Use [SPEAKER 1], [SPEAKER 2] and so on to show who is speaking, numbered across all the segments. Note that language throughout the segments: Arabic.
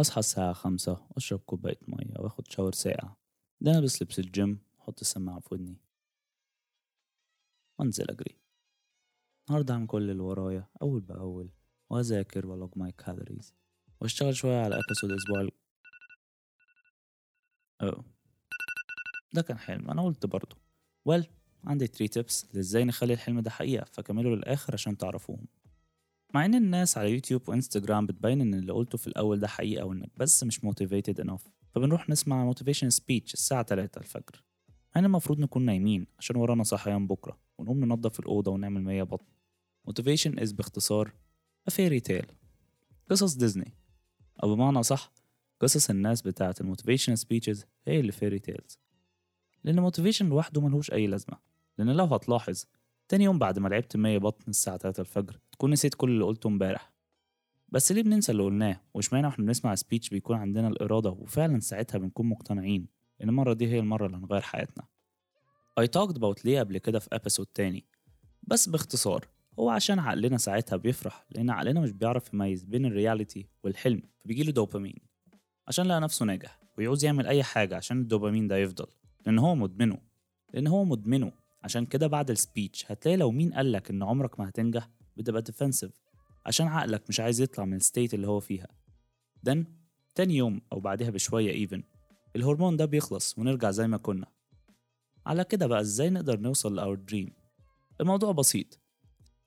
[SPEAKER 1] أصحى الساعة خمسة وأشرب كوباية مية وآخد shower ساقع. ده ألبس لبس الجيم وأحط السماعة في ودني. وأنزل أجري. النهاردة هعمل كل اللي ورايا أول بأول وأذاكر وأ log my calories وأشتغل شوية على episode الأسبوع ال... أوه. ده كان حلم. أنا قلت برضه well عندي 3 tips لإزاي نخلي الحلم ده حقيقة فكملوا للآخر عشان تعرفوهم. مع إن الناس على يوتيوب وإنستجرام بتبين إن اللي قلته في الأول ده حقيقة وإنك بس مش motivated enough فبنروح نسمع motivation speech الساعة 3 الفجر. إن المفروض نكون نايمين عشان ورانا صحيان بكرة ونقوم ننظف الأوضة ونعمل 100 بطن. motivation is باختصار a fairy tale قصص ديزني. أو بمعنى صح قصص الناس بتاعة ال motivation speeches هي اللي fairy tales لأن motivation لوحده ملهوش أي لازمة. لأن لو هتلاحظ تاني يوم بعد ما لعبت 100 بطن الساعة 3 الفجر تكون نسيت كل اللي قلته امبارح. بس ليه بننسى اللي قلناه؟ واشمعنى وإحنا بنسمع speech بيكون عندنا الإرادة وفعلا ساعتها بنكون مقتنعين إن المرة دي هي المرة اللي هنغير حياتنا. I talked about ليه قبل كده في episode تاني. بس باختصار هو عشان عقلنا ساعتها بيفرح لأن عقلنا مش بيعرف يميز بين ال reality والحلم فبيجيله دوبامين عشان لقى نفسه ناجح ويعوز يعمل أي حاجة عشان الدوبامين ده يفضل. لأن هو مدمنه. لأن هو مدمنه. عشان كده بعد ال speech هتلاقي لو مين قالك إن عمرك ما هتنجح بتبقى defensive عشان عقلك مش عايز يطلع من ال state اللي هو فيها. then تاني يوم أو بعدها بشوية even الهرمون ده بيخلص ونرجع زي ما كنا. على كده بقى إزاي نقدر نوصل ل our dream الموضوع بسيط.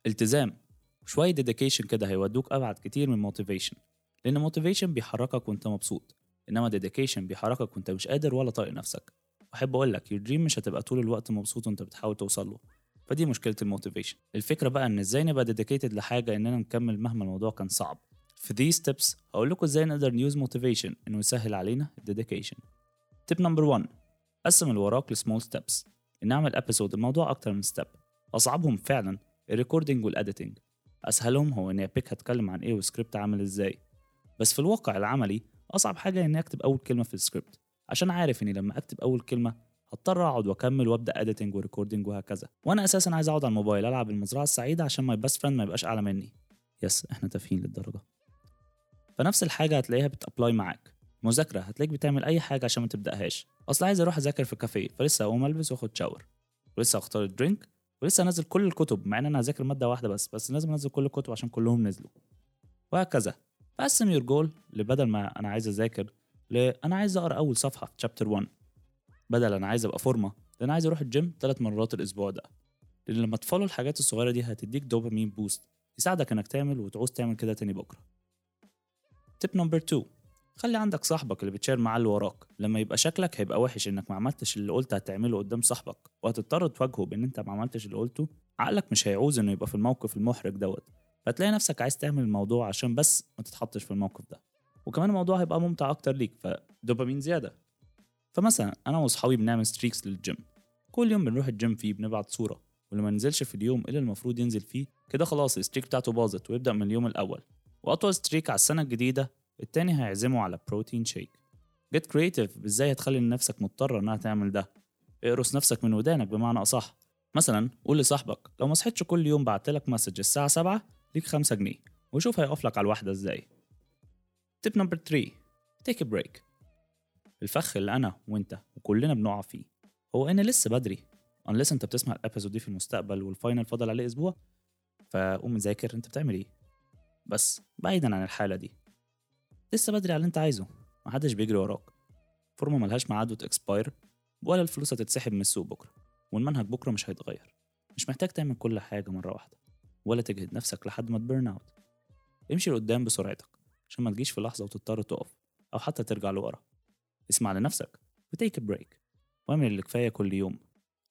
[SPEAKER 1] التزام. وشوية dedication كده هيودوك أبعد كتير من motivation لأن motivation بيحركك وأنت مبسوط. إنما dedication بيحركك وأنت مش قادر ولا طايق نفسك. واحب أقول لك your dream مش هتبقى طول الوقت مبسوط وأنت بتحاول توصل له. فدي مشكلة ال motivation. الفكرة بقى إن إزاي نبقى dedicated لحاجة إننا نكمل مهما الموضوع كان صعب. في these steps هقول لكم إزاي نقدر ن use motivation إنه يسهل علينا ال dedication tip number 1 قسم اللي وراك ل small steps نعمل episode الموضوع أكتر من step أصعبهم فعلا ال recording وال editing أسهلهم هو إني أ pick هتكلم عن إيه والسكريبت عامل إزاي. بس في الواقع العملي أصعب حاجة إني أكتب أول كلمة في السكريبت عشان عارف إني لما أكتب أول كلمة هضطر اقعد واكمل وابدا editing و recording وهكذا. وأنا أساسا عايز اقعد على الموبايل العب المزرعة السعيدة عشان my best friend ما يبقاش اعلى مني. yes إحنا تافهين للدرجة. فنفس الحاجة هتلاقيها بت apply معاك. مذاكرة هتلاقيك بتعمل أي حاجة عشان ما تبدأهاش. أصل عايز أروح أذاكر في كافيه فلسه اقوم ألبس وآخد shower ولسه اختار ال drink ولسه انزل كل الكتب مع إن أنا هذاكر مادة واحدة بس بس لازم أنزل كل الكتب عشان كلهم نزلوا. وهكذا. فقسم your goal لبدل ما أنا عايز أذاكر ل أنا عايز أقرأ أول صفحة في chapter 1 بدل أنا عايز أبقى فورمة ده أنا عايز أروح الجيم ثلاث مرات الأسبوع ده. لأن لما ت follow الحاجات الصغيرة دي هتديك dopamine boost يساعدك إنك تعمل وتعوز تعمل كده تاني بكرة. tip number 2 خلي عندك صاحبك اللي بت share معاه اللي وراك. لما يبقى شكلك هيبقى وحش إنك ما عملتش اللي قلت هتعمله قدام صاحبك وهتضطر تواجهه بإن أنت ما عملتش اللي قلته عقلك مش هيعوز إنه يبقى في الموقف المحرج دوت. فتلاقي نفسك عايز تعمل الموضوع عشان بس ما تتحطش في الموقف ده. وكمان الموضوع هيبقى ممتع أكتر ليك فدوبامين زيادة. فمثلا أنا وأصحابي بنعمل streaks لل gym كل يوم بنروح الجيم فيه بنبعت صورة واللي ما نزلش في اليوم اللي المفروض ينزل فيه كده خلاص ال streak بتاعته باظت ويبدأ من اليوم الأول. وأطول streak على السنة الجديدة التاني هيعزمه على protein shake get creative إزاي هتخلي نفسك مضطره إنها تعمل ده. اقرص نفسك من ودانك بمعنى أصح. مثلا قول لصاحبك لو ما صحيتش كل يوم بعتلك message الساعة 7 ليك 5 جنيه وشوف هيقف لك على الواحدة إزاي. tip number 3 take break الفخ اللي أنا وأنت وكلنا بنقع فيه. هو ان لسه بدري. unless أنت بتسمع ال episode دي في المستقبل وال final فاضل عليه أسبوع فقوم ذاكر أنت بتعمل إيه. بس بعيدا عن الحالة دي. لسه بدري على اللي أنت عايزه. محدش بيجري وراك. فورمة ملهاش ميعاد وت expire ولا الفلوس هتتسحب من السوق بكرة. والمنهج بكرة مش هيتغير. مش محتاج تعمل كل حاجة مرة واحدة. ولا تجهد نفسك لحد ما ت burn out امشي لقدام بسرعتك عشان ما تجيش في لحظة وتضطر تقف أو حتى ترجع لورا. اسمع لنفسك و take break واعمل اللي كفاية كل يوم.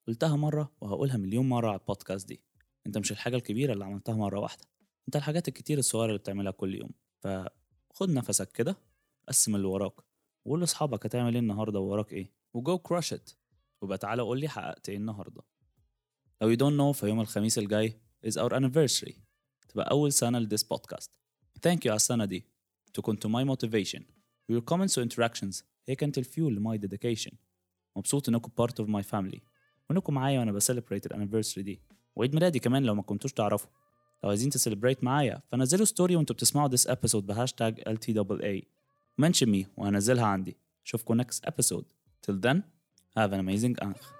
[SPEAKER 1] قلتها مرة وهقولها مليون مرة على البودكاست دي. أنت مش الحاجة الكبيرة اللي عملتها مرة واحدة. أنت الحاجات الكتير الصغيرة اللي بتعملها كل يوم. فخد نفسك كده قسم اللي وراك وقول لأصحابك هتعمل إيه النهارده ووراك إيه. و go crush it وبقى تعالى قول لي حققت إيه النهارده. لو you don't know فيوم الخميس الجاي is our anniversary. تبقى أول سنة ل this podcast thank you على السنة دي. انتوا كنتوا my motivation. Your comments و interactions. هي كانت ال fuel ل my dedication مبسوط انكم part of my family. وانكم معايا وأنا ب celebrate ال anniversary دي. وعيد ميلادي كمان لو ما كنتوش تعرفوا. لو عايزين ت celebrate معايا فنزلوا story وانتوا بتسمعوا this episode ب hashtag LTAA mention me وهنزلها عندي. اشوفكم next episode. Till then have an amazing انخ